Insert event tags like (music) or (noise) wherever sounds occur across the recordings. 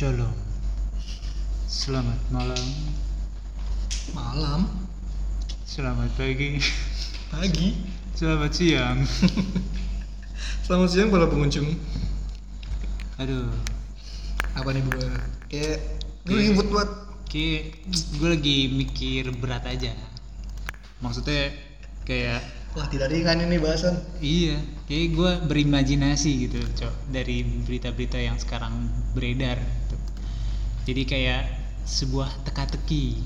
Shalom. Selamat malam. Malam, Selamat pagi. pagi. Selamat siang. (laughs) Selamat siang para pengunjung. Aduh, Apa nih gue? Kayak gue ribut buat kayak gue lagi mikir berat aja. Maksudnya kayak wah tidak ringan ini bahasan. iya, kayak gue berimajinasi gitu, cok, dari berita-berita yang sekarang beredar. Jadi kayak sebuah teka-teki.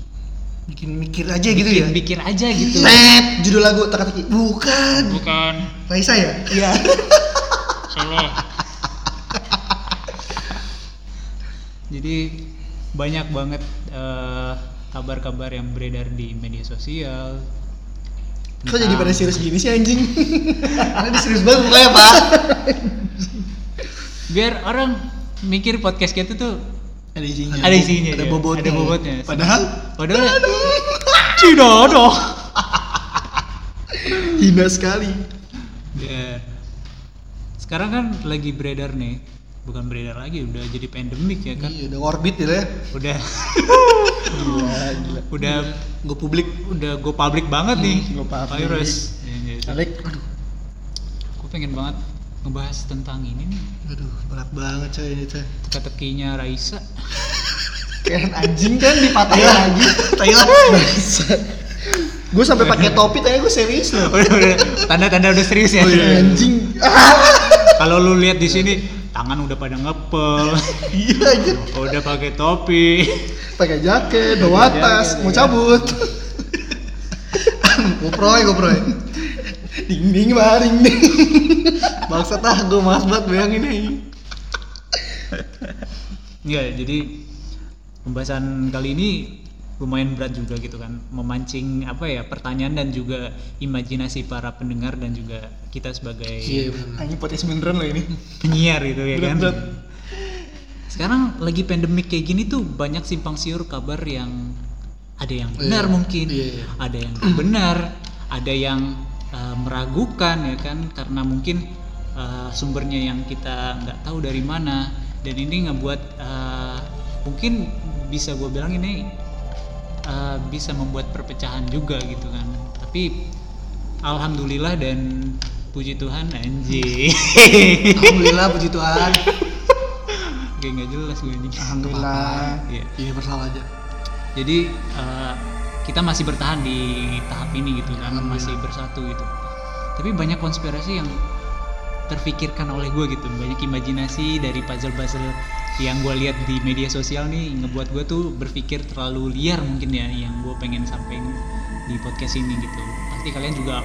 Bikin mikir aja gitu ya. Mikir aja gitu. Set, judul lagu teka-teki. Bukan. Bukan Raisa ya? Iya. (laughs) salah. Jadi banyak banget eh, kabar-kabar yang beredar di media sosial. Kok jadi pada serius gini sih anjing? (laughs) Karena serius banget mukanya, Pak. Biar orang mikir podcast kita tuh Ada isinya. ada isinya, Ada ya. bobotnya. Ada bobotnya. Padahal Padahal tidak ada. (laughs) hina sekali. Ya. Sekarang kan lagi beredar nih, bukan beredar lagi, udah jadi pandemik ya kan. Iya, udah orbit ya. Udah Gila, gila. udah Gue publik. udah go public banget nih Hmm, go public. virus Ya, ya, ya. Aduh. gue pengen banget ngebahas tentang ini nih Aduh, berat banget coy ini coy. teka-tekinya Raisa Kayak anjing kan dipatahin lagi. Thailand. gue sampai pakai topi tanya gue serius loh. Tanda-tanda udah serius ya Oh iya, anjing. (laughs) kalau lu lihat di sini tangan udah pada ngepel Iya aja. udah pakai topi Pakai jaket, bawa tas, mau iya. cabut. (laughs) GoPro ya, GoPro ya. Ding ding baring ding. Bangsat (laughs) ah, gue malas banget bayangin nih. Enggak, jadi pembahasan kali ini lumayan berat juga gitu kan memancing apa ya pertanyaan dan juga imajinasi para pendengar dan juga kita sebagai podcast beneran loh ini. penyiar gitu ya kan Berat-berat. sekarang lagi pandemik kayak gini tuh banyak simpang siur kabar yang ada yang benar Iya, mungkin iya, iya. ada yang benar ada yang uh, meragukan ya kan karena mungkin uh, sumbernya yang kita nggak tahu dari mana dan ini ngebuat uh, mungkin bisa gue bilang ini uh, bisa membuat perpecahan juga gitu kan tapi alhamdulillah dan puji Tuhan anjing Alhamdulillah puji Tuhan. kayak nggak jelas gue anjing Alhamdulillah. Iya. Ini bersalah aja. jadi eh, kita masih bertahan di tahap ini gitu kan masih bersatu gitu tapi banyak konspirasi yang terfikirkan oleh gue gitu banyak imajinasi dari puzzle-puzzle yang gue lihat di media sosial nih ngebuat gue tuh berpikir terlalu liar mungkin ya yang gue pengen sampaikan di podcast ini gitu pasti kalian juga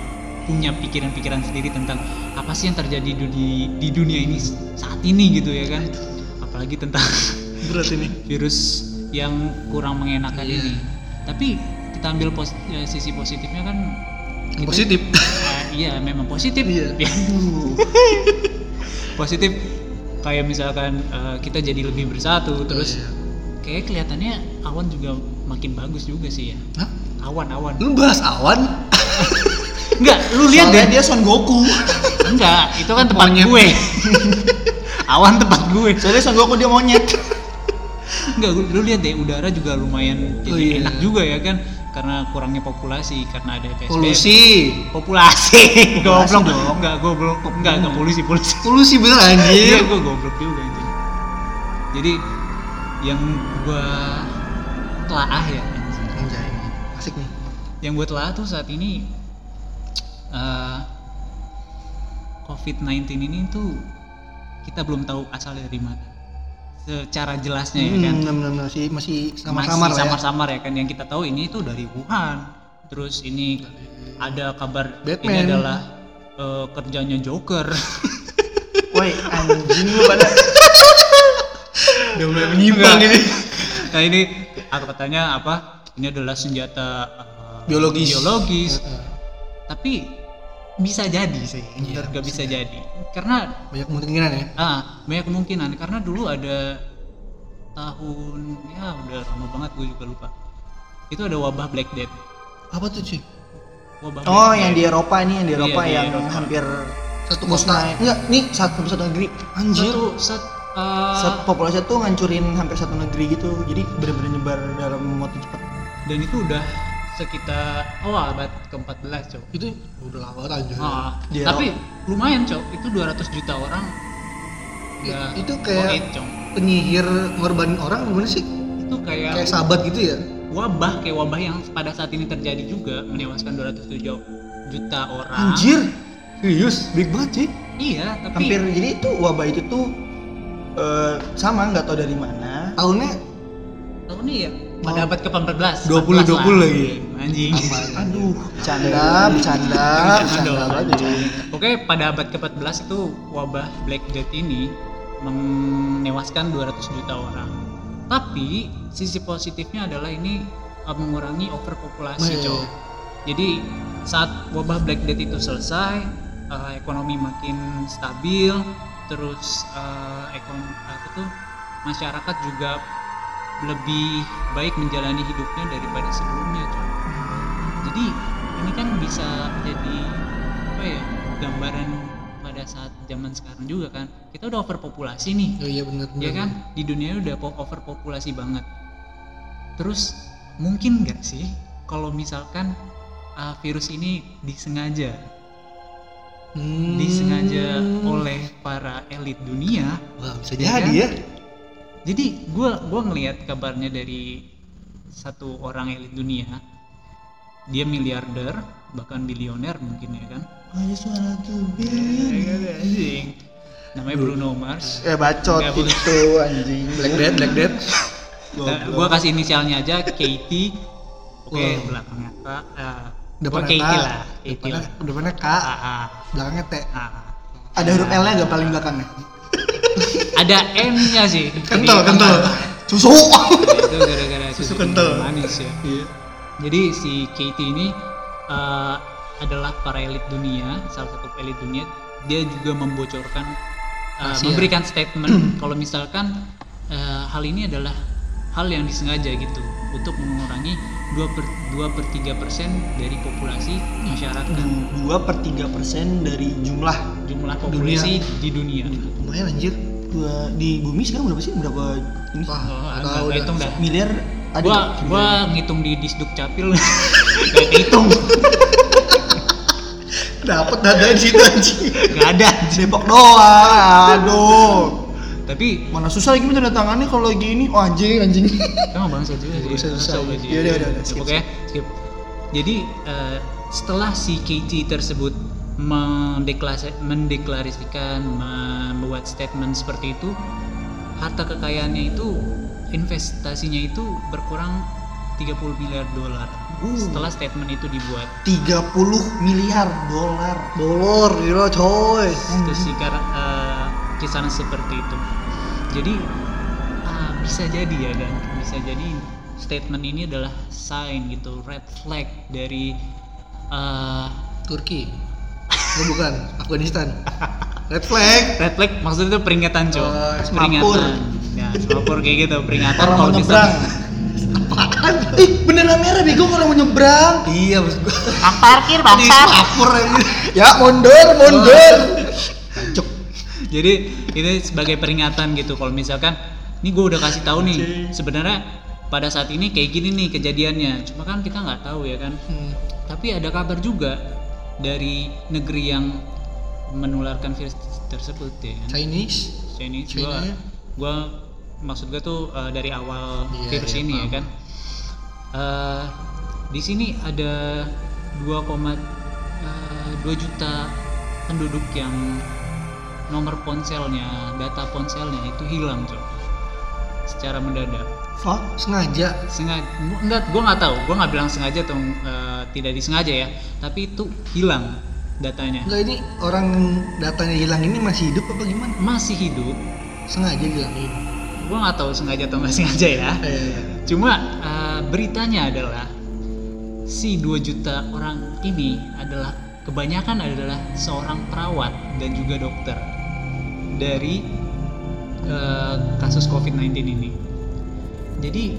punya pikiran-pikiran sendiri tentang apa sih yang terjadi di, di dunia ini saat ini gitu ya kan apalagi tentang Berat ini. (laughs) virus yang kurang mengenakan Iya. ini. Tapi kita ambil pos- eh, sisi positifnya kan kita- Positif. eh, iya, memang positif. Iya. Ya, (laughs) positif kayak misalkan eh, kita jadi lebih bersatu terus iya. kayak kelihatannya awan juga makin bagus juga sih ya. Hah? Awan-awan. Lu bahas awan? (laughs) Enggak, lu lihat deh. dia Son Goku. Enggak, itu kan tempat Monyet. gue. (laughs) awan tempat gue. Soalnya Son Goku dia monyet. Enggak, lu- lu lihat deh udara juga lumayan jadi Oh, iya. enak juga ya kan karena kurangnya populasi karena ada PSBB. Polusi. Populasi. (laughs) (laughs) Goblok dong. Enggak, goblok. Enggak, enggak polusi, polusi. Polusi bener Iya, anjir. gua goblok juga anjing. Jadi yang gua telaah ya anjing. Anjay. Asik nih. Yang gua telaah tuh saat ini eh, COVID-19 ini tuh kita belum tahu asalnya dari mana. Secara jelasnya ya kan. Hmm, bener, bener, masih masih masih samar-samar ya. samar-samar ya kan yang kita tahu ini itu dari Wuhan terus ini ada kabar ini Batman. adalah eh, kerjanya Joker (laughs) Woi, anjing lu pada (laughs) udah mulai menyimpang Enggak. ini. (laughs) nah ini aku katanya apa ini adalah senjata eh, Biologis. biologis Heeh. tapi bisa jadi sih Iya, nggak bisa bisa jadi karena Banyak kemungkinan ya. ah banyak kemungkinan karena dulu ada tahun ya udah lama banget gue juga lupa itu ada wabah Black Death Apa tuh cuy? wabah Oh, Black yang di Death. Eropa ini yang di Iya, Eropa di yang Eropa. hampir Satu kota. Enggak, nih satu satu negeri. Anjir. satu, sat- Eh, Set populasi tuh ngancurin hampir satu negeri gitu. Jadi bener-bener nyebar dalam waktu cepat. dan itu udah sekitar oh abad ke-14 cok Itu udah lama aja. Ah, Dia- tapi lumayan cok itu 200 juta orang I- itu kayak- Cok. Penyihir ngorbanin orang gimana sih? itu kayak, Kayak sahabat gitu ya? wabah kayak wabah yang pada saat ini terjadi juga menewaskan 207 juta orang Anjir. Serius, big banget sih. iya tapi Hampir jadi itu wabah itu tuh eh, sama nggak tahu dari mana. Tahunnya tahun ini ya pada abad ke-14 20 14 lah. 20 lagi. anjing Aduh, bercanda, bercanda, bercanda banget. Oke, pada abad ke-14 itu wabah Black Death ini menewaskan 200 juta orang. Tapi sisi positifnya adalah ini uh, mengurangi overpopulasi, cowok. Jadi saat wabah Black Death itu selesai, uh, ekonomi makin stabil, terus uh, ekon apa tuh masyarakat juga lebih baik menjalani hidupnya daripada sebelumnya, cowok jadi ini kan bisa jadi apa ya gambaran pada saat zaman sekarang juga kan. Kita udah overpopulasi nih. Oh iya benar ya kan? di dunia udah po- overpopulasi banget. Terus mungkin nggak sih kalau misalkan uh, virus ini disengaja? Hmm. disengaja oleh para elit dunia? Wah, bisa Ya jadi kan? ya. Jadi gua gua ngelihat kabarnya dari satu orang elit dunia dia miliarder bahkan bilioner mungkin ya kan Ayo suara tuh anjing namanya Bruno Mars Eh bacot Nggak itu anjing. Black Death, Black Death. Nah, gua kasih inisialnya aja Katie oke Wow. belakangnya K uh, Depannya Katie K. lah Katie Depannya, lah depannya K, A, A, belakangnya T. A. Ada huruf L-nya nggak paling belakangnya? Ada M nya sih Kental, Di kental. Susu. itu gara-gara (laughs) Susu kental. manis ya Iya. Jadi si Katie ini uh, adalah para elit dunia, salah satu elit dunia. Dia juga membocorkan, uh, memberikan statement (clears throat) kalau misalkan uh, hal ini adalah hal yang disengaja gitu untuk mengurangi 2 per 2 per 3 persen dari populasi masyarakat, Dua per tiga persen dari jumlah jumlah populasi di dunia. Lumayan anjir. Dua di bumi sekarang berapa sih? Berapa ini? Wah, tahu hitung dah. Miliar ada Gua nggak? gua ngitung di Disduk Capil (laughs) nggak hitung, (laughs) Dapat dada di situ anjing. nggak ada. Depok doang. Aduh. Tapi Mana susah lagi minta tangannya kalau lagi ini. Oh anjing, anjing. Emang bangsa juga sih. Susah, gaji. Yaudah, yaudah, yaudah, skip, Oke, skip. Jadi eh, setelah si Katie tersebut mendeklarasi- mendeklarasikan, membuat statement seperti itu, harta kekayaannya itu investasinya itu berkurang 30 miliar dolar. Uh. Setelah statement itu dibuat. 30 miliar dolar. Dolor, gila coy. Itu sih eh, kisaran seperti itu. Jadi ah, bisa jadi ya dan bisa jadi statement ini adalah sign gitu, red flag dari eh, Turki. Oh bukan, Afghanistan. Red flag. red flag maksudnya itu peringatan cok, semapur. peringatan. Ya, semapur kayak gitu, peringatan Orang kalau nyebrang. misalkan Ih, beneran merah bego orang mau nyebrang. Iya, maksud gua. parkir Singapura aja. Ya, mundur, mundur. Cuk. Jadi ini sebagai peringatan gitu kalau misalkan ini gue udah kasih tahu nih sebenarnya pada saat ini kayak gini nih kejadiannya. Cuma kan kita nggak tahu ya kan. Hmm. Tapi ada kabar juga dari negeri yang menularkan virus tersebut ya kan. Chinese. Chinese China gua, ya? gua maksud gua tuh uh, dari awal Iya, virus iya, ini ya paham. kan. Uh, di sini ada 2,2 juta penduduk yang nomor ponselnya, data ponselnya itu hilang, Cok. Secara mendadak. Fuck. Sengaja. Sengaja enggak gua nggak tahu, gua nggak bilang sengaja atau uh, tidak disengaja ya, tapi itu hilang datanya. Enggak ini orang datanya hilang ini masih hidup apa gimana? Masih hidup. Sengaja hilangin. Gua nggak tahu sengaja atau nggak sengaja ya. Eh, Cuma uh, beritanya adalah si 2 juta orang ini adalah kebanyakan adalah seorang perawat dan juga dokter dari uh, kasus COVID-19 ini. Jadi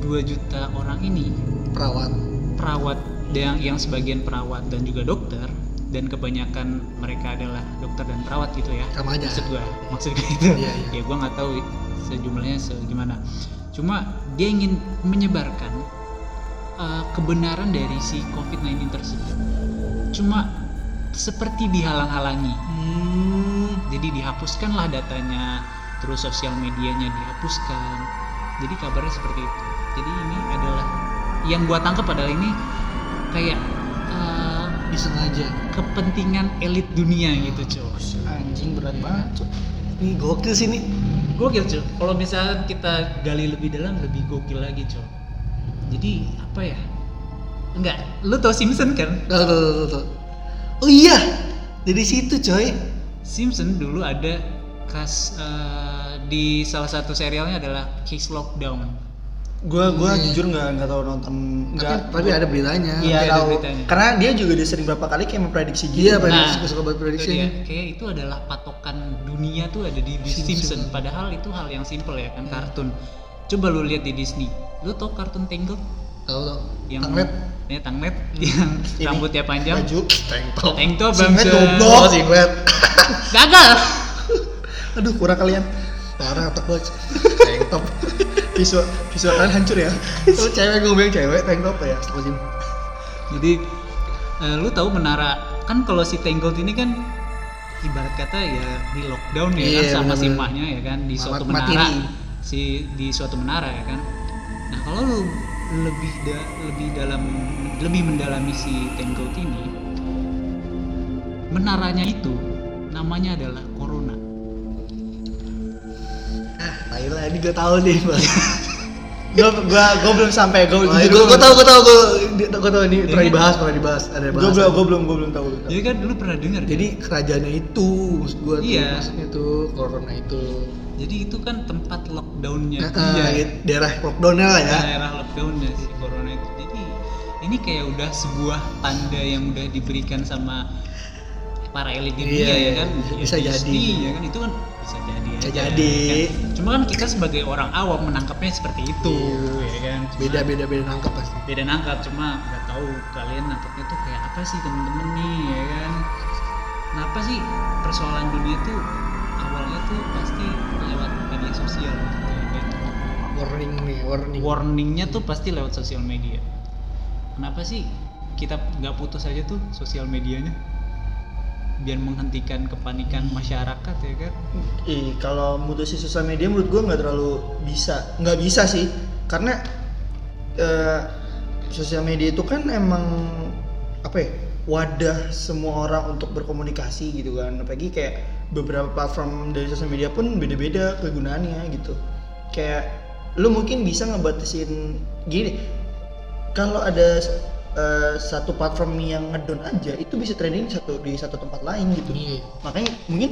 2 juta orang ini perawat. perawat yang yang sebagian perawat dan juga dokter dan kebanyakan mereka adalah dokter dan perawat gitu ya Sama aja. maksud gua (laughs) maksud gua itu Iya, iya. ya gua nggak tahu sejumlahnya segimana cuma dia ingin menyebarkan uh, kebenaran dari si COVID-19 tersebut cuma seperti dihalang-halangi Hmm. Jadi dihapuskanlah datanya terus sosial medianya dihapuskan jadi kabarnya seperti itu jadi ini adalah yang gua tangkap adalah ini kayak uh, Disengaja. kepentingan elit dunia gitu cuy Anjing berat banget. Cuk. Ini gokil sih nih. gokil cuy kalau misalnya kita gali lebih dalam lebih gokil lagi cuy jadi apa ya enggak lu tau Simpson kan tuh, tuh, tuh, tuh. Oh iya. Dari situ coy. Simpson dulu ada kas eh, di salah satu serialnya adalah Case Lockdown Gua gua Iya. jujur nggak nggak tahu nonton Tapi, nggak. tapi ada beritanya. Iya Ada tahu. beritanya. Karena dia juga udah sering berapa kali kayak memprediksi gitu. Iya, prediksi. Nah, suka-suka buat prediksi itu dia. kayak itu adalah patokan dunia tuh ada di, di Simpson. Simpson. Padahal itu hal yang simple ya kan kartun. Coba lu lihat di Disney. Lu tau kartun Tangled Tahu tahu. yang Tanglet. ya Tanglet yang Ini, rambutnya panjang. Baju. Tank top. Tank top Singlet goblok. Oh, singlet. (laughs) Gagal. (laughs) Aduh kurang kalian. Parah otak gue. Tank top. (laughs) Visual visual kalian hancur ya. Tuh cewek gue bilang cewek tank top ya. Astagfirullahaladzim. Jadi eh, lu tahu menara kan kalau si Tangled ini kan ibarat kata ya di lockdown ya Iya, kan sama si emaknya ya kan di Mamat suatu menara si di suatu menara ya kan. Nah kalau lu lebih da- lebih dalam lebih mendalami si Tangled ini menaranya itu namanya adalah Corona. Ah, Thailand ini gue tahu nih, Bang. (laughs) Gua gua gua belum sampai. Gua Oh, gue gua gue tahu gue tahu gue gue tahu ini pernah kan- dibahas pernah dibahas ada bahas. gua belum gua belum tahu. belum tahu. Jadi kan dulu pernah dengar. Jadi kerajaannya itu maksud gue tuh Iya. maksudnya tuh corona itu. Jadi itu kan tempat lockdownnya dia. eh, daerah lockdownnya lah ya. daerah lockdownnya si corona itu jadi ini kayak udah sebuah tanda yang udah diberikan sama para elit dunia Iya, ya iya, kan bisa- Ya, bisa jadi. ya kan itu kan bisa jadi Bisa aja, jadi. kan. cuma kan kita sebagai orang awam menangkapnya seperti itu Iya. ya kan Cuma Beda beda beda nangkep pasti. beda nangkap cuma nggak tahu kalian nangkapnya tuh kayak apa sih temen-temen nih ya kan kenapa sih persoalan dunia tuh awalnya tuh pasti sosial Warning nih, warning. warningnya tuh pasti lewat sosial media. Kenapa sih kita nggak putus aja tuh sosial medianya? Biar menghentikan kepanikan masyarakat ya kan? Ih, kalau mutusin sosial media menurut gua nggak terlalu bisa, nggak bisa sih, karena eh, sosial media itu kan emang apa ya wadah semua orang untuk berkomunikasi gitu kan, apalagi kayak beberapa platform dari sosial media pun beda-beda kegunaannya gitu, kayak lu mungkin bisa ngebatasin gini, kalau ada eh, satu platform yang ngedon aja itu bisa trending satu di satu tempat lain gitu. Iya. makanya mungkin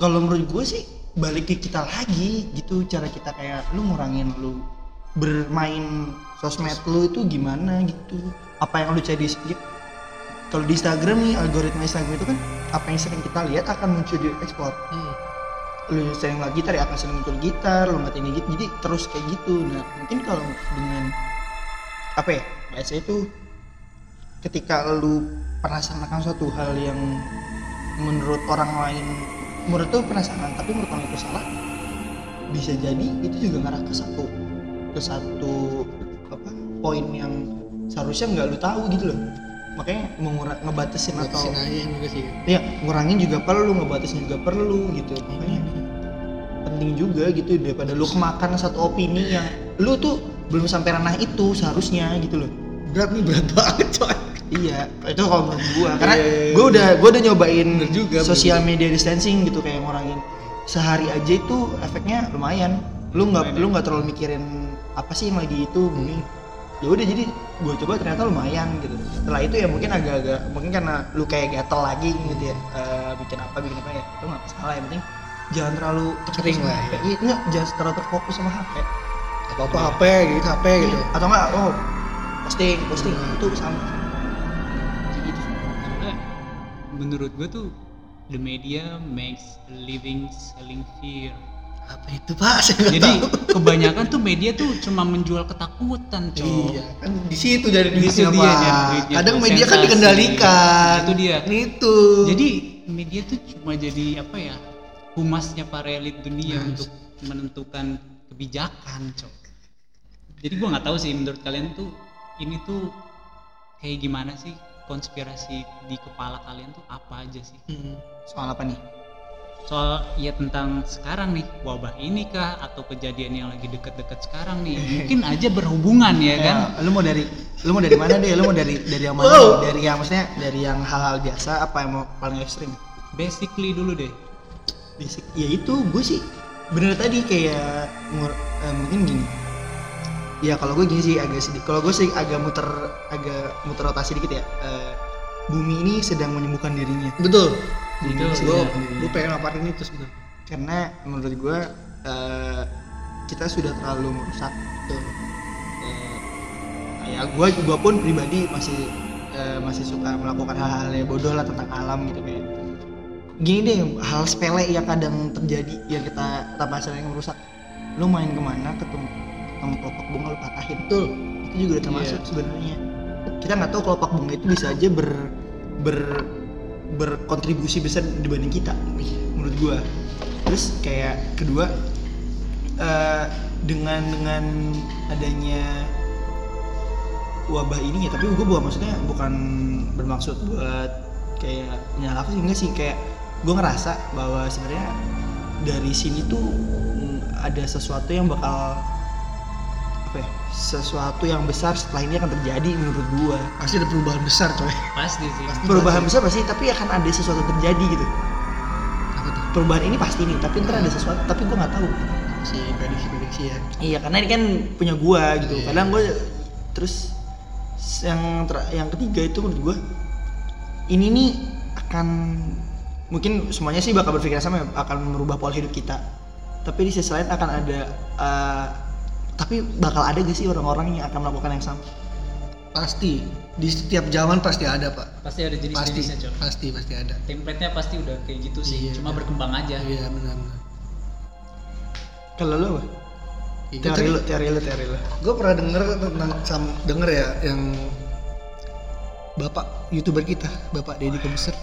kalau menurut gue sih balik ke kita lagi gitu cara kita kayak lu ngurangin lu bermain sosmed lu itu gimana gitu. Apa yang lu cari di kalau di Instagram nih algoritma Instagram itu kan apa yang sering kita lihat akan muncul di ekspor. Hmm. lu sering lagi gitar ya akan sering muncul gitar lu matiin gitu jadi terus kayak gitu. Nah mungkin kalau dengan apa ya bahasa itu ketika lu merasakan suatu hal yang menurut orang lain menurut tuh penasaran tapi menurut orang itu salah bisa jadi itu juga ngarah ke satu ke satu apa poin yang seharusnya nggak lu tahu gitu loh makanya mengurang ngebatasin atau aja juga sih. ya. Ngurangin juga perlu ngebatasin juga perlu gitu. Makanya penting juga gitu daripada lu kemakan satu opini yang lu tuh belum sampai ranah itu seharusnya gitu loh. Berat nih berat banget coy. iya itu kalau menurut gua. Karena Iya, iya, iya. gua udah gua udah nyobain Bener juga, social media distancing gitu kayak ngurangin. Sehari aja itu efeknya lumayan. Lu nggak lu nggak terlalu mikirin apa sih yang lagi itu mungkin ya udah jadi gua coba ternyata lumayan gitu setelah itu ya mungkin agak-agak mungkin karena lu kayak gatel lagi gitu ya eh, bikin apa bikin apa ya itu nggak masalah yang penting jangan terlalu sama lah, ya. Iya, enggak, jangan terlalu terfokus sama HP Apa apa HP gitu HP gitu. Iya, atau enggak oh posting posting Hmm. itu sama gitu Soalnya menurut gue tuh the media makes living selling fear. Apa itu pak? (laughs) Saya Jadi tahu. kebanyakan tuh media tuh cuma menjual ketakutan, cowok. Iya, kan di situ dari Di duitnya, situ dia Kadang media kan dikendalikan. Itu dia. Itu. Jadi media tuh cuma jadi apa ya? Humasnya para elit dunia Nah, untuk menentukan kebijakan, cowok. Jadi gua nggak tahu sih menurut kalian tuh ini tuh kayak gimana sih konspirasi di kepala kalian tuh apa aja sih? Hmm. Soal apa nih? Soal ya tentang sekarang nih wabah ini kah atau kejadian yang lagi deket-deket sekarang nih (laughs) mungkin aja berhubungan ya kan Ya, lu mau dari lu mau dari mana deh? Lu mau dari dari yang mana? Wow. nih? Dari yang maksudnya dari yang hal-hal biasa apa yang mau paling ekstrim? basically dulu deh Basic. Ya itu gue sih bener tadi kayak ngur- eh, mungkin gini. Ya kalau gue gini sih agak sedikit. Kalau gue sih agak muter agak muter rotasi dikit ya. Eh, bumi ini sedang menyembuhkan dirinya. Betul. Itu gue gue pengen laparin itu sebenarnya. Karena menurut gue eh, kita sudah terlalu merusak. Betul. Eh, ya gue gua pun pribadi masih eh, masih suka melakukan hal-hal yang bodoh lah tentang alam gitu kayak gini deh hal sepele yang kadang terjadi yang kita kita pasar yang merusak lu main ke mana ketemu ketemu kelopak bunga lu patahin Betul. itu juga udah termasuk Iya. sebenarnya kita nggak tahu kelopak bunga itu bisa aja ber ber berkontribusi besar dibanding kita menurut gua. Terus kayak kedua eh, dengan dengan adanya wabah ini ya tapi gue bukan maksudnya bukan bermaksud buat kayak menyalahkan enggak sih. Kayak gue ngerasa bahwa sebenarnya dari sini tuh ada sesuatu yang bakal apa ya sesuatu yang besar setelah ini akan terjadi menurut gue Pasti ada perubahan besar coy. pasti sih perubahan besar pasti tapi akan ada sesuatu terjadi gitu Apa tuh? perubahan ini pasti nih tapi ntar ada sesuatu tapi gue nggak tahu Si prediksi-prediksi ya. Iya karena ini kan punya gua gitu. Iya. Kadang gue terus yang ter- yang ketiga itu menurut gua ini nih akan mungkin semuanya sih bakal berpikir sama ya, akan merubah pola hidup kita. Tapi di sisi lain akan ada eh, tapi bakal ada gak sih orang-orang yang akan melakukan yang sama? Pasti. Di setiap zaman pasti ada pak. pasti ada Pasti. jenis-jenisnya cok Pasti pasti ada. template-nya pasti udah kayak gitu sih Iya, cuma iya. berkembang aja Iya benar. benar. Kalau lu apa? Itu Teori lu, teori lu, teori lu. gue pernah denger tentang sam, denger ya yang bapak youtuber kita bapak Deddy Kobuser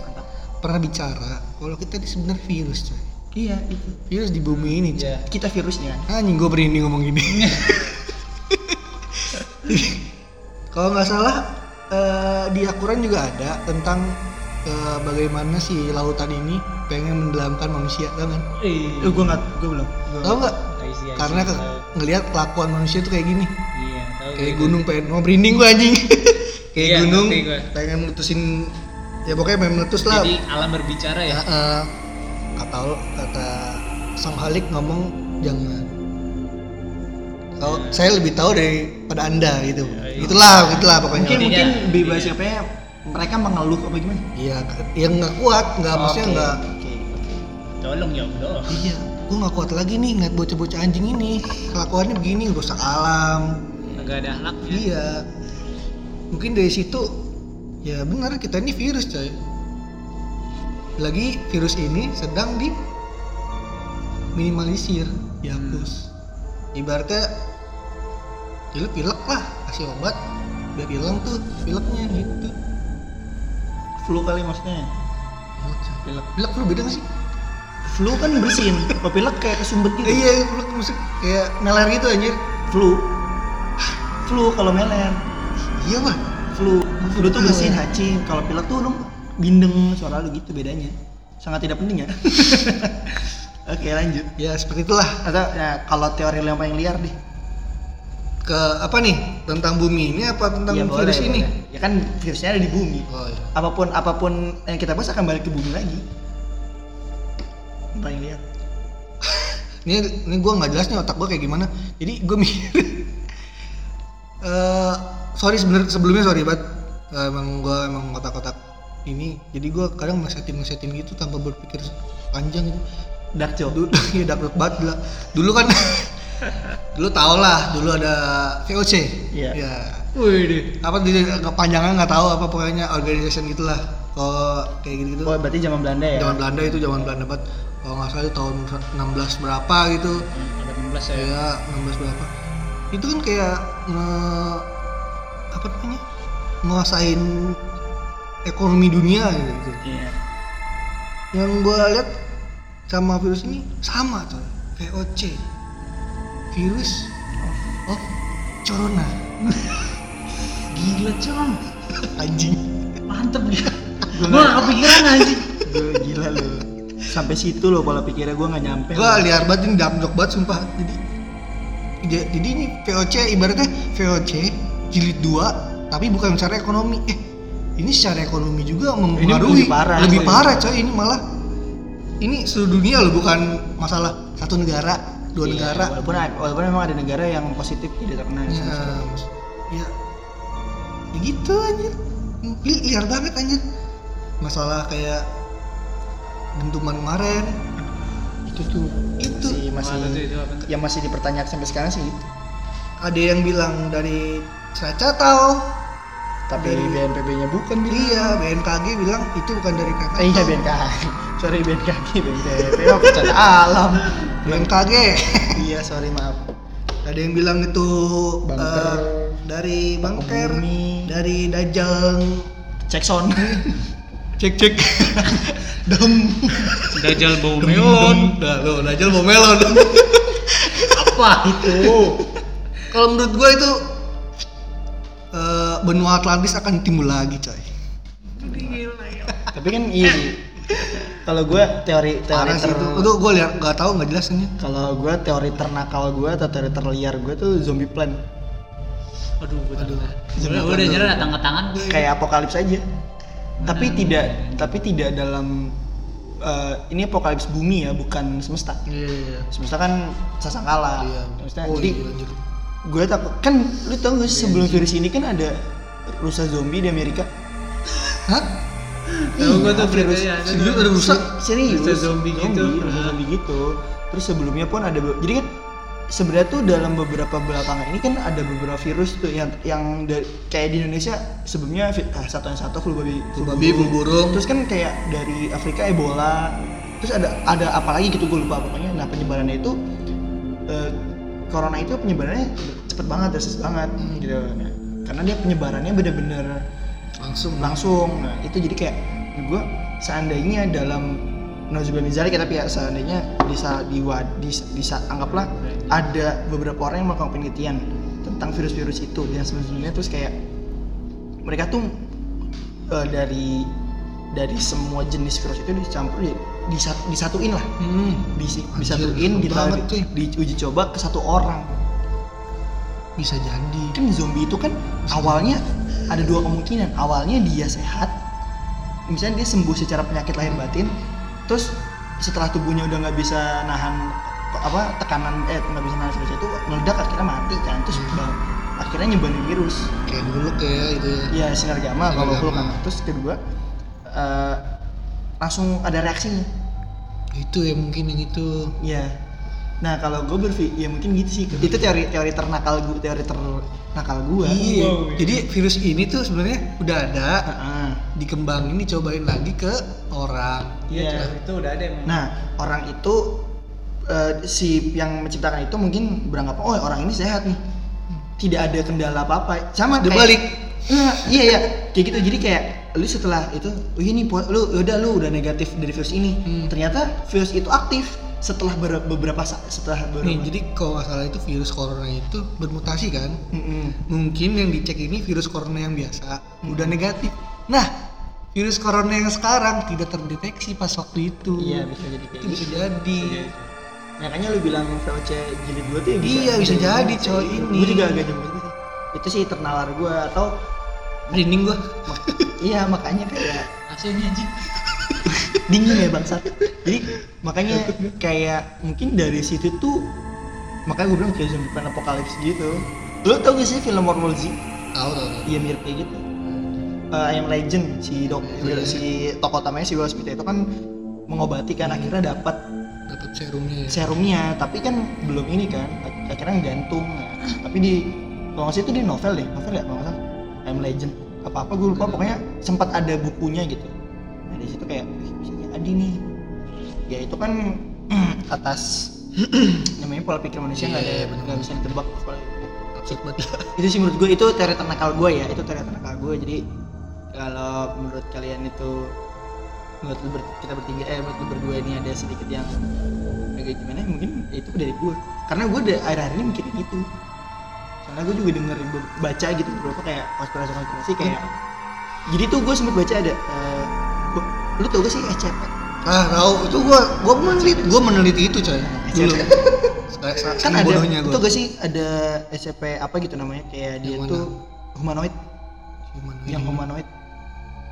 pernah bicara kalau kita ini sebenarnya virus coy Iya itu. virus di bumi ini Iya. Kita virusnya. anjing gue berani ngomong gini (laughs) kalau nggak salah eh, di Al-Quran juga ada tentang eh, bagaimana si lautan ini pengen mendalamkan manusia kan Eh, Eh, gua nggak, gua belum. Tau nggak karena ke- Tahu. ngelihat kelakuan manusia tuh kayak gini iya tahu kayak gitu. gunung pengen mau merinding gua anjing (laughs) kayak Iya, gunung pengen meletusin ya pokoknya pengen meletus lah jadi alam berbicara ya ya, eh, kata kata sang Halik ngomong jangan kalau Ya. saya lebih tahu daripada anda gitu Ya, iya. itulah itulah pokoknya mungkin mungkin bebas intinya. siapa ya mereka mengeluh apa gimana? iya yang nggak kuat nggak maksudnya Oke, nggak oke. tolong ya Allah iya gua nggak kuat lagi nih ngeliat bocah-bocah anjing ini kelakuannya begini rusak alam nggak ada halaknya Iya. Mungkin dari situ ya benar kita ini virus coy. Lagi virus ini sedang di minimalisir, dihapus. Ibaratnya ya lu pilek lah, kasih obat biar hilang tuh pileknya gitu. Flu kali maksudnya. Pilek. Pilek. Pilek lu beda gak sih? Flu kan bersin. Kalau pilek kayak kesumbat gitu. Iya, pilek musik kayak meler gitu anjir. Flu. Flu kalau meler. Iya mah. Flu. Flu tuh Iya. bersin hacing. Kalau pilek tuh lu bindeng suara lu gitu bedanya. Sangat tidak penting ya. (laughs) Oke lanjut. Ya seperti itulah. Atau ya, kalau teori lu yang paling liar deh. Ke apa nih? Tentang bumi ini apa tentang boleh, virus ini? boleh. Ya kan virusnya ada di bumi. Oh iya. Apa pun apa pun yang kita bahas akan balik ke bumi lagi. Yang paling liar. (laughs) ini ini gue nggak jelas nih otak gue kayak gimana jadi gue mikir (laughs) eh sorry sebenernya sebelumnya sorry banget Eh, emang gue emang otak-otak ini jadi gue kadang ngesetin ngesetin gitu tanpa berpikir panjang gitu Dark joke. dulu (laughs) ya dark banget gila. dulu kan (laughs) dulu tau lah dulu ada VOC Iya. ya Wih deh. apa di kepanjangan nggak tahu apa pokoknya organization gitulah kalau kayak gitu gitu Oh berarti zaman Belanda ya? zaman Belanda itu zaman Belanda banget kalau nggak salah itu tahun 16 berapa gitu ada 16 ya ya 16 berapa itu kan kayak nge apa namanya nguasain ekonomi dunia gitu. Iya. yang gue lihat sama virus ini sama tuh VOC virus of corona. (laughs) Gila cong. Anjing. Mantep nih gue gak kepikiran anjing. Gue gila lu. Sampai situ loh pola pikirnya gue nggak nyampe. gue liar banget ini dark joke banget sumpah. Jadi ja- jadi ini VOC ibaratnya VOC jilid 2 tapi bukan secara ekonomi. Eh ini secara ekonomi juga mempengaruhi. Lebih parah. lebih parah coy ini malah. Ini seluruh dunia loh bukan masalah satu negara dua Iya, negara. Walaupun walaupun memang ada negara yang positif tidak terkena. ya, ya. Ya gitu anjir. Li- liar banget anjir. Masalah kayak dentuman kemarin. Itu tuh itu. Masih masih itu tuh? yang masih dipertanyakan sampai sekarang sih. ada yang bilang dari Krakatau Tapi Dari- BNPB-nya bukan bilang. iya BNKG bilang itu bukan dari Krakatau Eh, iya BNKG. Sorry BNKG, BNPB mah bencana alam. BMKG iya sorry maaf. ada yang bilang itu Bunker. eh, dari bangker Bumi. dari Dajjal Cek sound. (laughs) cek cek (laughs) dam Dajjal bau melon dah lo Dajjal mau melon Apa itu? (laughs) kalau menurut gue itu benua Atlantis akan timbul lagi coy. Tapi kan iya sih. Kalau gue teori teori parah ter itu. Itu gue lihat nggak tahu nggak jelas ini. Kalau gue teori ternakal gue atau teori terliar gue tuh zombie plan aduh betul Aduh. udah udah nyerah datang ke tangan gue kayak apokalips aja. Tapi Hmm. tidak tapi tidak dalam eh, ini apokalips bumi ya bukan semesta. Iya iya semesta kan sasangkala. Iya. Maksudnya, oh, jadi iya. Gue takut. Kan lu tau gak sih sebelum virus ini kan ada rusa zombie di Amerika? Hah? Tahu gua tuh virus beritanya ada rusak serius? Rusa zombie gitu. rusa zombie gitu. Terus sebelumnya pun ada jadi kan sebenarnya tuh dalam beberapa belakangan ini kan ada beberapa virus tuh yang yang da- kayak di Indonesia sebelumnya ah, satu yang satu flu babi Flu babi, flu burung. terus kan kayak dari Afrika Ebola. Terus ada ada apa lagi gitu gue lupa pokoknya. Nah penyebarannya itu eh, corona itu penyebarannya cepet banget drastis banget Hmm. gitu. Nah, karena dia penyebarannya bener-bener langsung. langsung. Nah itu jadi kayak gue seandainya dalam Nauzubillah min zalik ya tapi ya seandainya bisa di, di, bisa anggaplah ada beberapa orang yang melakukan penelitian tentang virus-virus itu dan sebenarnya terus kayak mereka tuh eh, dari dari semua jenis virus itu dicampur di, disat- disatuin lah. Hmm. Anjir, disatuin banget, cuy. di, diuji coba ke satu orang. Bisa jadi. Kan zombie itu kan awalnya ada dua kemungkinan. Awalnya dia sehat misalnya dia sembuh secara penyakit lahir batin terus setelah tubuhnya udah nggak bisa nahan apa tekanan eh nggak bisa nahan virus itu meledak akhirnya mati kan. Terus bang, akhirnya nyebarin virus. Kayak dulu kayak itu ya. Ya sinar gamma kalau flu gamma. kan. Terus kedua eh, langsung ada reaksinya itu ya mungkin yang itu ya nah kalau gue berpikir ya mungkin gitu sih itu teori teori ternakal gue teori ternakal gue iya Wow, iya. jadi virus ini tuh sebenarnya udah ada Heeh. dikembangin dicobain lagi ke orang Iya. itu udah ada emang Nah, orang itu eh, si yang menciptakan itu mungkin beranggapan oh orang ini sehat nih. Tidak ada kendala apa-apa. Sama Udah kayak balik. Nah, iya iya. Kayak gitu. Jadi kayak lu setelah itu, oh ini lu udah lu udah negatif dari virus ini. Hmm. Ternyata virus itu aktif setelah ber- beberapa setelah beberapa nih jadi kalau nggak salah itu virus corona itu bermutasi kan Mm-mm. mungkin yang dicek ini virus corona yang biasa udah negatif nah virus corona yang sekarang tidak terdeteksi pas waktu itu Iya, bisa jadi kayak itu gitu. bisa jadi Makanya lu bilang VOC jilid 2 tuh ya bisa. Iya, bisa jadi, coy, ini. Gue juga agak nyebut gitu. Itu sih ternalar gue atau merinding gua. Iya makanya kayak hasilnya anjing. (laughs) Dingin ya bangsat. Jadi makanya kayak mungkin dari situ tuh makanya gue bilang kayak zombie plan apocalypse gitu. Lo tau gak sih film World War Z tahu tahu iya mirip kayak gitu. Eh, I am Legend si dok Iya. si tokoh utamanya si Will Smith itu kan mengobati kan akhirnya dapat dapat serumnya ya. serumnya. Tapi kan belum ini kan ak- akhirnya gantung Nah, tapi di kalau nggak itu di novel deh novel ya kalau nggak salah I am Legend. Apa apa gue lupa. Pokoknya sempat ada bukunya gitu. Nah di situ kayak "Ih, bisa jadi nih. Ya itu kan (clears throat) atas (clears throat) namanya pola pikir manusia nggak Iya, ada bener. nggak bisa ditebak. (laughs) Itu sih menurut gue itu teori ternakal gue ya. Itu teori ternakal gue jadi kalau menurut kalian itu menurut ber- kita bertiga eh menurut berdua ini ada sedikit yang agak gimana mungkin itu dari gue karena gue udah akhir-akhir ini mikirin itu soalnya gue juga denger baca gitu beberapa kayak konspirasi konspirasi kayak jadi tuh gue sempet baca ada bu- lu tau gak sih SCP ah tahu itu gua gua meneliti gua meneliti itu coy. Dulu. Kan ada itu gak sih ada SCP apa gitu namanya? Kayak dia Yang mana? tuh humanoid Gimana yang humanoid.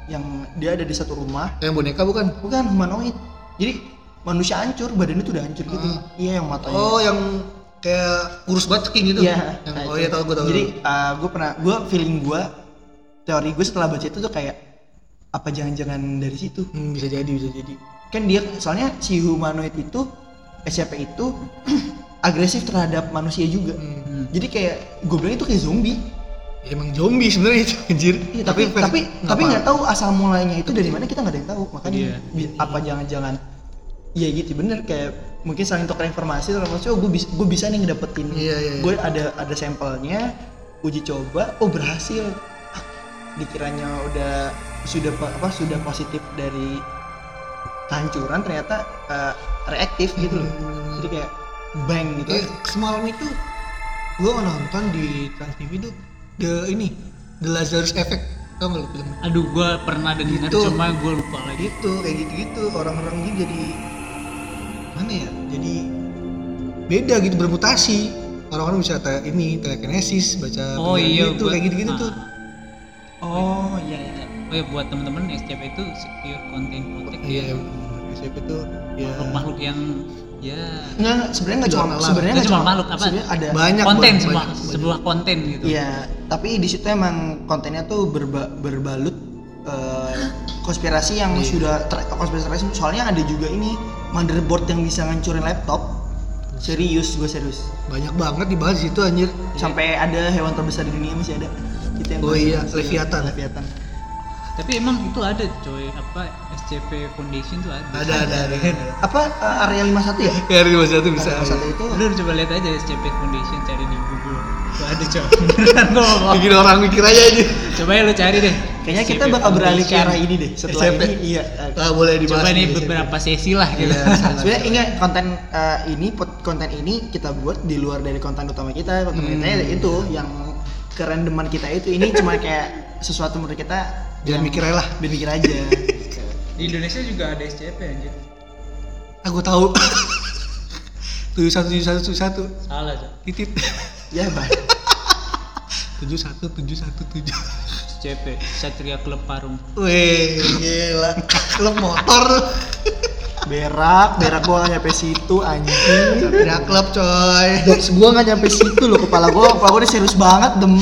Yang dia ada di satu rumah. Yang boneka bukan? Bukan humanoid. Jadi manusia hancur badannya tuh udah hancur gitu. Ah. iya yang matanya. Oh yang kayak kurus banget ceking gitu. Iya. Yang, nah oh iya tahu gua tahu jadi gue pernah gue feeling gue teori gue setelah baca itu tuh kayak apa jangan-jangan dari situ? Hmm, bisa jadi bisa jadi. Kan dia soalnya si humanoid itu SCP itu (clears throat) agresif terhadap manusia juga. Hmm. Jadi kayak gue bilang itu kayak zombie. Ya, emang zombie sebenarnya itu anjir. Iya, tapi tapi tapi nggak tahu asal mulainya itu dari mana kita nggak ada yang tahu. Makanya Iya. bi- apa jangan-jangan iya gitu. Bener kayak mungkin saling tukar informasi terus maksudnya oh, gue bisa gue bisa nih ngedapetin. Iya, iya, iya. gue ada ada sampelnya uji coba oh berhasil. Ah, dikiranya udah sudah pa- apa sudah positif dari kehancuran ternyata eh, reaktif gitu loh. Hmm. jadi kayak bang gitu. Eh, semalam itu gua nonton di Trans TV itu the ini The Lazarus Effect. Tau gak lu filmnya aduh gue pernah dengar Itu. cuma gue lupa lagi. Gitu kayak gitu gitu orang-orang ini jadi mana ya? Jadi beda gitu bermutasi. Orang-orang bisa te- ini telekinesis baca oh iya gitu gua- kayak gitu gitu ah. tuh. Oh iya iya oh ya buat temen-temen SCP itu secure content protect iya ya? SMP tuh ya. Makhluk-makhluk yang ya. Nggak sebenarnya nggak cuma sebenarnya Nggak cuma makhluk, apa? ada banyak konten banget, sebuah banyak, sebuah konten gitu. Iya, tapi di situ emang kontennya tuh berba- berbalut eh, konspirasi yang Iya. sudah ter- konspirasi soalnya ada juga ini motherboard yang bisa ngancurin laptop. Serius, gue serius. banyak banget dibahas di situ anjir Sampai ada hewan terbesar di dunia masih ada. Itu yang Oh iya. Leviathan. Leviathan. tapi emang itu ada coy apa SCP Foundation tuh ada ada ada ada (laughs) Apa eh, area 51 ya? ya masa itu bisa Area 51 itu lu coba lihat aja SCP Foundation cari di Google Ada coy (laughs) beneran ngomong. bikin orang mikir aja aja coba ya lu cari deh kayaknya kita bakal beralih ke arah ini deh. Setelah SMP. ini iya. ah, boleh dibahas coba nih beberapa sesi lah gitu Iya. (laughs) Sebenarnya ingat konten eh, ini konten ini kita buat di luar dari konten utama kita. Konten Hmm. kita itu yang kerendeman kita itu ini cuma (laughs) kayak sesuatu menurut kita jangan yang mikir aja lah biar mikir aja. di Indonesia juga ada SCP anjir aku tahu (laughs) tujuh satu tujuh satu tujuh satu salah coy titit ya bah. tujuh satu tujuh satu tujuh SCP Satria Klub Parung Wih, gila. Klub motor. Berak, berak gua gak nyampe situ anjing. Satria Club coy. Jokes gua gak nyampe situ loh kepala gua, kepala gua udah serius banget demi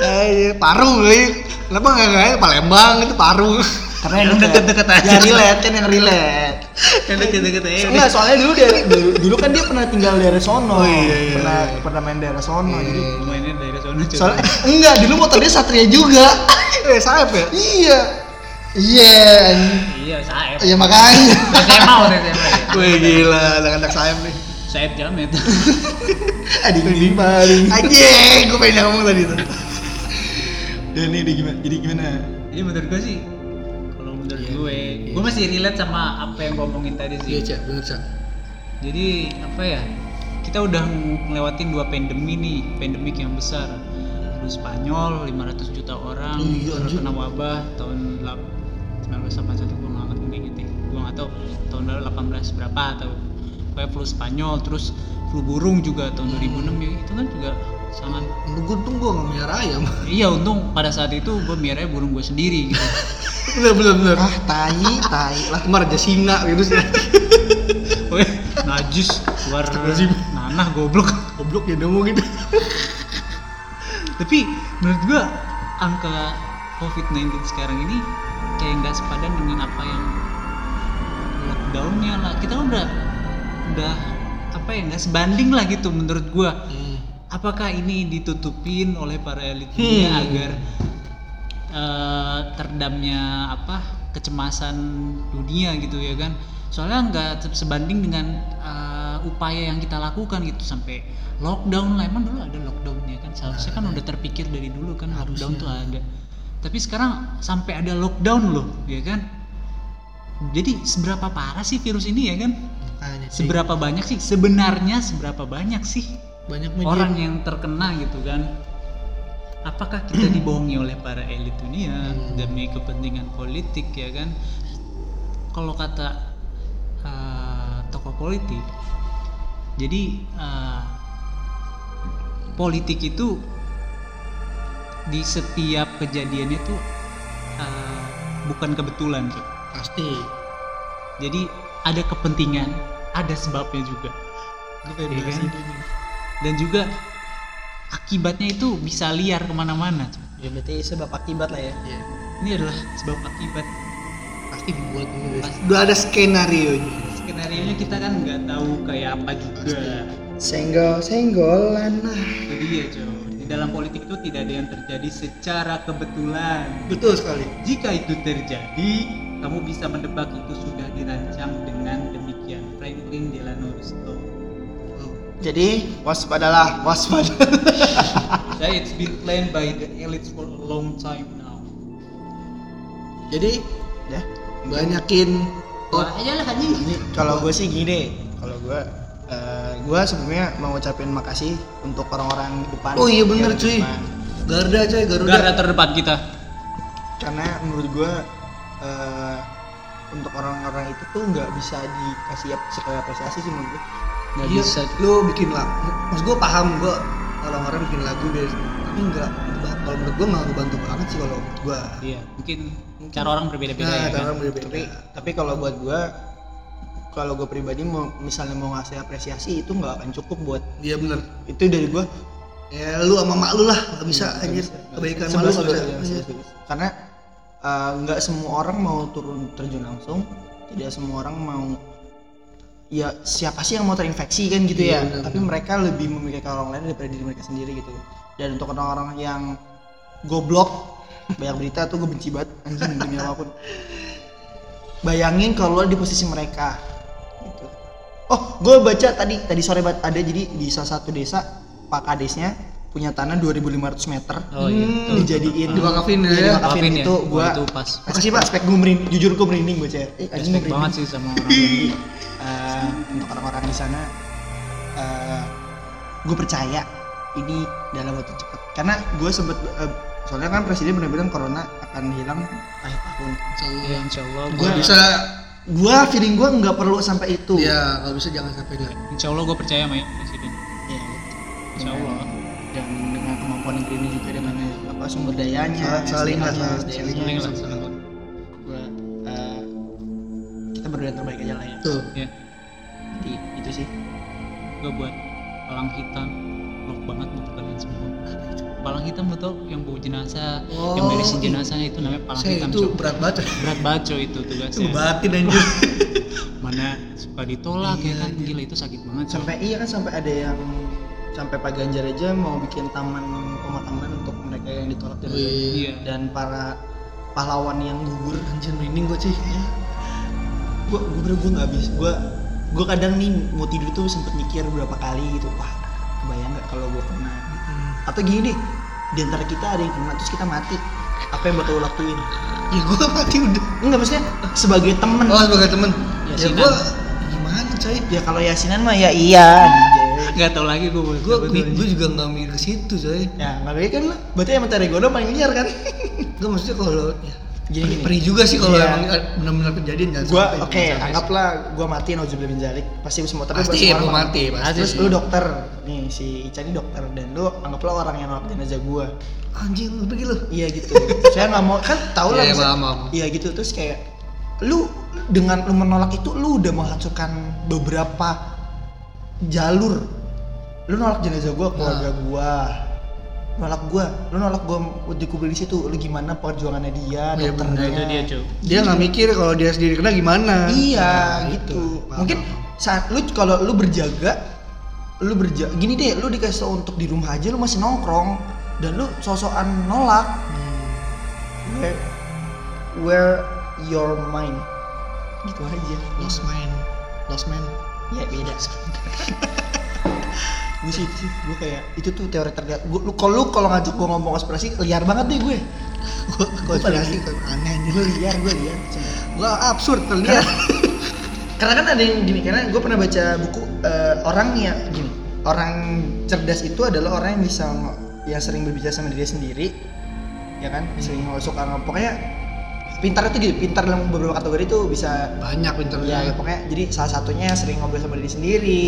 Eh, Parung kali. Kenapa nggak nggak Palembang itu Parung. karena yang Deket-deket aja. Yang relate kan yang relate. Enggak, soalnya dulu dia dulu, dulu kan dia pernah tinggal di daerah sono. Oh, iya, iya, pernah iya. pernah main daerah sono jadi mainnya dari sono coy Soalnya enggak, dulu motor dia Satria juga. (laughs) Eh, sayap ya? iya. Iya. iya saeb Ya makanya. SMA waktu SMA ya. Wih, gila. Anak-anak sayap nih. saeb jamet Adi gini paling. Anjing, gue pengen ngomong tadi tuh. Dan ini dia gimana? Jadi gimana? Jadi menurut gue sih menurut Iya, gue, iya. gue masih relate sama apa yang gue omongin tadi sih. Iya, Cak, bener, Cak. Jadi apa ya? Kita udah ngelewatin dua pandemi nih, pandemik yang besar. Flu Spanyol 500 juta orang Iya, anjir. terkena wabah tahun lap- 1981 gue nggak ngerti gitu. Gue nggak tahu tahun lalu 18 berapa atau kayak flu Spanyol terus flu burung juga tahun 2006 ya itu kan juga sangat Menurut gue untung gue nggak melihara ayam. iya untung pada saat itu gue miara burung gue sendiri gitu (laughs) bener, bener, bener. Ah, tai, tai lah. Kemar aja singa gitu sih. (laughs) Weh, najis Astagfirullahaladzim. nanah goblok. Goblok ya ngomong gitu. Tapi menurut gua angka COVID-19 sekarang ini kayak nggak sepadan dengan apa yang lockdownnya lah. Kita kan udah udah apa ya nggak sebanding lah gitu menurut gua. Apakah ini ditutupin oleh para elit dunia Hmm. agar eh, terdamnya apa kecemasan dunia gitu ya kan? soalnya nggak se- sebanding dengan uh, upaya yang kita lakukan gitu sampai lockdown lah. Emang dulu ada lockdownnya kan? Seharusnya kan udah terpikir dari dulu kan lockdown tuh ada. Tapi sekarang sampai ada lockdown loh ya kan? Jadi seberapa parah sih virus ini ya kan? Makanya, seberapa banyak sih? Sebenarnya seberapa banyak sih banyak media orang yang terkena gitu kan apakah kita dibohongi oleh para elit dunia Hmm. demi kepentingan politik ya kan kalau kata uh, tokoh politik jadi uh, politik itu di setiap kejadian itu uh, bukan kebetulan Cuk. pasti jadi ada kepentingan ada sebabnya juga bahas kan? Dan juga akibatnya itu bisa liar ke mana-mana ya berarti sebab akibat lah ya. Iya. ini adalah sebab akibat. Pasti dibuat dulu udah ada skenario nya. Skenario nya kita kan nggak tahu kayak apa juga. Senggol senggolan lah. Jadi ya Cok di dalam politik itu tidak ada yang terjadi secara kebetulan. Betul sekali. Jika itu terjadi kamu bisa mendebak itu sudah dirancang dengan demikian. Franklin Delano Roosevelt jadi waspadalah waspada (laughs) That it's been planned by the elites for a long time now. jadi ya banyakin Wah, aja lah haji. ini kalau gue sih gini kalau gue eh, gue sebelumnya mau ngucapin makasih untuk orang-orang di depan oh iya bener di cuy depan. Garda coy Garuda Garda terdepan kita. karena menurut gue eh, untuk orang-orang itu tuh nggak bisa dikasih sekali apresiasi sih menurut gue Nggak Iya, bisa. lu bikin lagu mas gue paham gue orang-orang bikin lagu biar tapi enggak kalau menurut gue nggak ngebantu banget sih kalau gue Iya, mungkin cara orang berbeda-beda nah ya cara kan. orang berbeda tapi tapi kalau buat gue kalau gue pribadi mau misalnya mau ngasih apresiasi itu nggak akan cukup buat iya bener. itu dari gue ya lu sama mak lu lah nggak bisa anjir. kebaikan mak lu nggak bisa. Iya. karena eh, nggak semua orang mau turun terjun langsung tidak semua orang mau ya siapa sih yang mau terinfeksi kan gitu Iya, ya benar, tapi mereka lebih memikirkan orang lain daripada diri mereka sendiri gitu dan untuk orang-orang yang goblok banyak berita tuh gue benci banget anjing demi (laughs) apa pun bayangin kalau lo di posisi mereka gitu. oh gue baca tadi tadi sore banget ada jadi di salah satu desa pak kadesnya punya tanah 2500 meter Oh iya. Hmm, diwakafin Iya, ya diwakafin. Ya. itu gua Wah, itu pas. Makasih pak, spek gue merinding, jujur gue merinding gue cek. Eh, Respect banget sih sama orang (laughs) Eh, untuk orang-orang di sana, eh gue percaya ini dalam waktu cepat. Karena gue sempet, eh, soalnya kan presiden benar bilang corona akan hilang akhir tahun. Ya insya Allah. Gua Gua, bisa Gue feeling gue nggak perlu sampai itu. ya kalau bisa jangan sampai lah insya Allah gue percaya sama ya, presiden. Iya. Insya Allah. Dan dengan kemampuan negeri ini juga dengan apa sumber dayanya, Saling lah, saling. SDM-nya, Saling lah, kita berdoa yang terbaik aja lah ya. tuh Ya, Jadi itu sih. gue buat palang hitam lock banget untuk kalian semua. Palang hitam lo tau yang bawa jenazah, yang Oh, beresin iya. jenazahnya itu namanya palang hitam. itu Cok. berat coy. berat coy itu itu tugasnya. batin anjir (laughs) Mana suka ditolak ya Iya, kan, iya. gila itu sakit banget. Cok. Sampai iya kan sampai ada yang sampai Pak Ganjar aja mau bikin taman pemakaman untuk mereka yang ditolak dari Wih. Iya. dan para pahlawan yang gugur. anjir merinding gue ya. Gue gue bener gue nggak habis. Gue gue kadang nih mau tidur tuh sempet mikir berapa kali gitu. Wah kebayang nggak kalau gue kena? Hmm. Atau gini deh, di antara kita ada yang kena terus kita mati. Apa yang bakal lo lakuin? ya gue (laughs) mati udah Enggak maksudnya sebagai temen. oh sebagai temen ya Yasinan. gue gimana coy Ya kalau Yasinan mah ya iya. Gak tau lagi gue gue gue juga nggak mikir ke situ coy Ya nggak baik kan lo. Berarti emang Taregono paling liar kan? (laughs) gue maksudnya kalau ya, Gini, gini. perih juga sih kalau Iya. emang benar-benar kejadian jangan gua sampai. oke anggaplah gua mati nauzubillah min zalik pasti semua tapi Pasti semua mati, pasti terus lu dokter nih si Ica ini dokter dan lu anggaplah orang yang nolak jenazah gua anjing lu pergi lu iya gitu saya nggak mau kan tau lah Iya, paham. iya gitu terus kayak lu dengan lu menolak itu lu udah menghancurkan beberapa jalur lu nolak jenazah gua keluarga Nah. gua nolak gua lu nolak gua dikubur di situ lu gimana perjuangannya dia Iya, dokternya Nah, itu dia cuy. dia nggak mikir kalau dia sendiri kena gimana Iya Nah, gitu. Paham, Mungkin saat lu kalau lu berjaga, lu berjaga. Gini deh, lu dikasih tau untuk di rumah aja lu masih nongkrong dan lu sosokan nolak. Hmm. Where, where your mind? gitu aja Lost man. Lost man. ya beda (laughs) gue sih itu sih gue kayak itu tuh teori terlihat gue lu kalau lu kalau ngajak gue ngomong konspirasi liar banget deh gue. Gua konspirasi kan aneh anjir. gue liar gue liar. Gua absurd terlihat. karena kan ada yang gini karena gue pernah baca buku eh, orang yang gini. Orang cerdas itu adalah orang yang bisa yang sering berbicara sama diri sendiri ya kan? Sering masuk pokoknya pintar itu gitu pintar dalam beberapa kategori itu bisa Banyak pinternya. ya, ya pokoknya jadi salah satunya sering ngobrol sama diri sendiri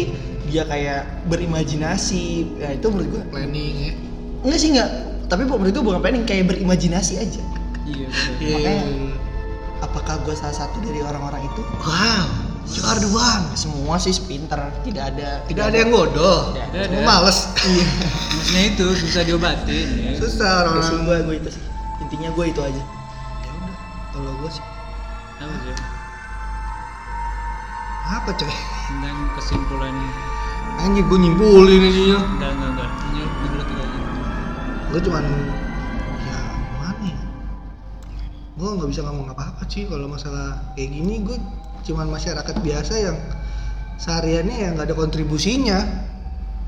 dia kayak berimajinasi ya itu menurut gue planning ya. enggak sih enggak tapi menurut gue bukan planning kayak berimajinasi aja iya betul. Iya. Makanya- apakah gue salah satu dari orang-orang itu Wow. You are the one. semua sih pintar tidak ada Tidak ada yang bodoh. Tidak ada. Semua males. iya maksudnya itu susah diobatin ya. Susah Oke orang. sih gue gue itu sih intinya gue itu aja Ya udah. Kalau gua sih apa sih apa coy? tentang kesimpulan Anjir gua nyimpulin aja. enggak enggak enggak ini menurut gue Gua cuman ya gimana ya? Gua nggak bisa ngomong apa-apa sih kalau masalah kayak gini. Gua cuman masyarakat biasa yang sehariannya yang nggak ada kontribusinya.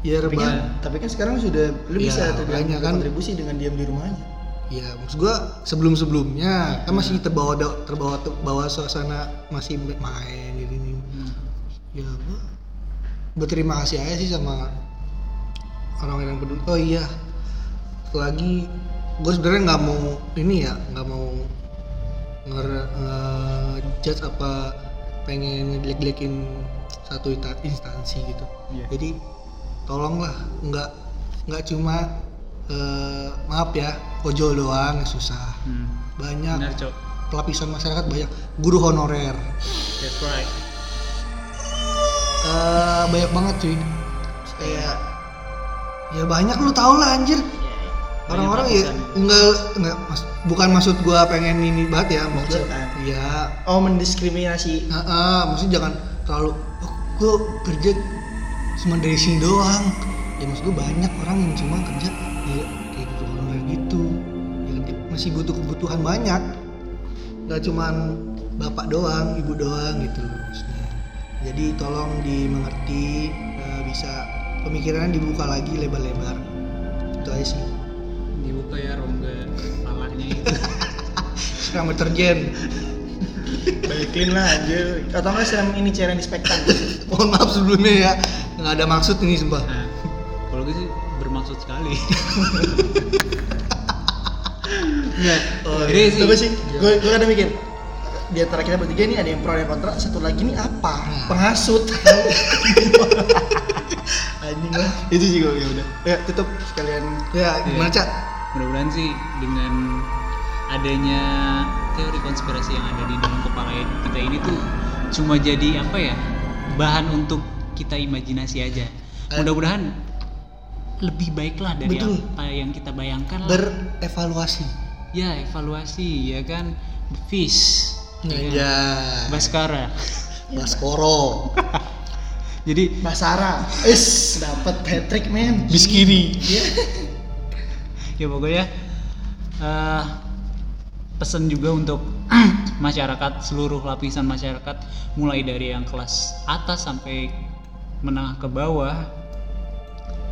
Ya tapi rebahan. kan, tapi kan sekarang sudah lu Iya, bisa terbilang makanya kan. kontribusi dengan diam di rumah aja Ya, maksud gua sebelum-sebelumnya kan masih terbawa terbawa terbawa suasana masih main gitu ini. Hmm. Ya gua berterima kasih aja sih sama orang yang peduli. Oh iya, lagi gue sebenarnya nggak mau ini ya nggak mau nger judge apa pengen ngejelek-jelekin satu instansi gitu. Iya. Jadi tolonglah nggak nggak cuma eh, maaf ya ojol doang susah Hmm. banyak benar pelapisan masyarakat banyak guru honorer that's right Eh, banyak banget cuy. Kayak ya banyak lu tau lah anjir. Orang-orang ya enggak enggak mas, bukan maksud gua pengen ini banget ya maksud ya oh mendiskriminasi. Heeh, maksudnya jangan terlalu oh, gue kerja cuma dari sini doang. Ya maksud gue banyak orang yang cuma kerja ya kayak gitu kayak gitu. Ya, masih butuh kebutuhan banyak. Nggak cuman bapak doang ibu doang gitu maksudnya jadi tolong dimengerti eh, bisa pemikirannya dibuka lagi lebar-lebar. Itu aja sih. Dibuka ya rongga. Palanya itu. (laughs) Sekarang deterjen balikin lah anjir. Atau nggak seram ini cairan dispektan? (laughs) Mohon maaf sebelumnya ya. Nggak ada maksud ini sumpah. Nah, kalau gue sih bermaksud sekali. (laughs) Enggak. Oh, Jadi iya. sih- Coba sih, gue gue kadang mikir di antara kita bertiga ini ada yang pro ada yang kontra, satu lagi ini apa? Nah. Penghasut. (laughs) Anjing lah. Itu sih gue ya udah. Ya tutup sekalian. ya gimana cak mudah-mudahan sih dengan adanya teori konspirasi yang ada di dalam kepala kita ini tuh cuma jadi apa ya bahan untuk kita imajinasi aja Eh. mudah-mudahan lebih baiklah dari Betul. apa yang kita bayangkan lah berevaluasi ya evaluasi ya kan fish ya kan? ya Baskara Baskoro (laughs) jadi Basara. Is dapat Patrick men. Biskiri Iya. (laughs) ya pokoknya eh pesan juga untuk (clears throat) masyarakat seluruh lapisan masyarakat mulai dari yang kelas atas sampai menengah ke bawah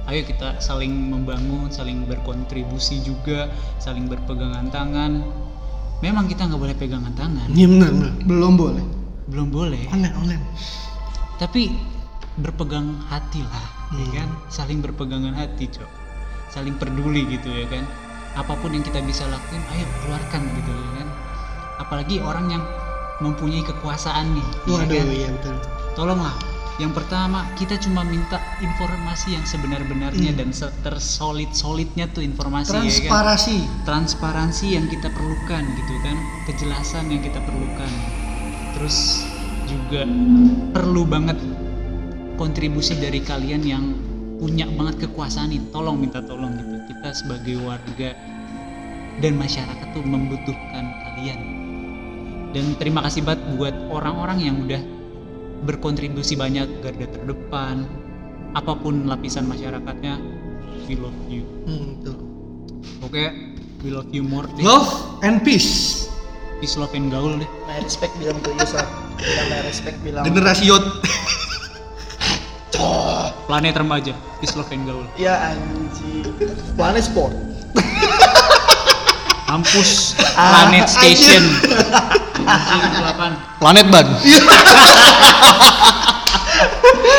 ayo kita saling membangun saling berkontribusi juga saling berpegangan tangan memang kita nggak boleh pegangan tangan. Iya bener Belum boleh. belum boleh. Online online. Tapi berpegang hati lah ya Hmm. kan? Saling berpegangan hati cok. Saling peduli gitu ya kan? Apa pun yang kita bisa lakuin ayo keluarkan gitu ya kan? Apalagi orang yang mempunyai kekuasaan nih ya waduh kan? iya betul. Tolonglah yang pertama kita cuma minta informasi yang sebenar-benarnya Hmm. dan tersolid-solidnya tuh informasi ya kan? Transparansi yang kita perlukan gitu kan? Kejelasan yang kita perlukan. Terus juga perlu banget kontribusi dari kalian yang punya banget kekuasaan nih. Tolong minta tolong gitu. Kita sebagai warga dan masyarakat tuh membutuhkan kalian. Dan terima kasih banget buat orang-orang yang udah berkontribusi banyak garda terdepan apa pun lapisan masyarakatnya we love you. Hmm, betul. Oke, we love you more. Deh. love and peace. Peace, love, and gaul deh. Nah, respect bilang ke Yusa. bilang nggak respect bilang. Generasi yot planet remaja. Peace love and gaul. Ya anjing. Planet sport Ampus (laughs) ah, Planet Station. (laughs) Planet Ban. (laughs)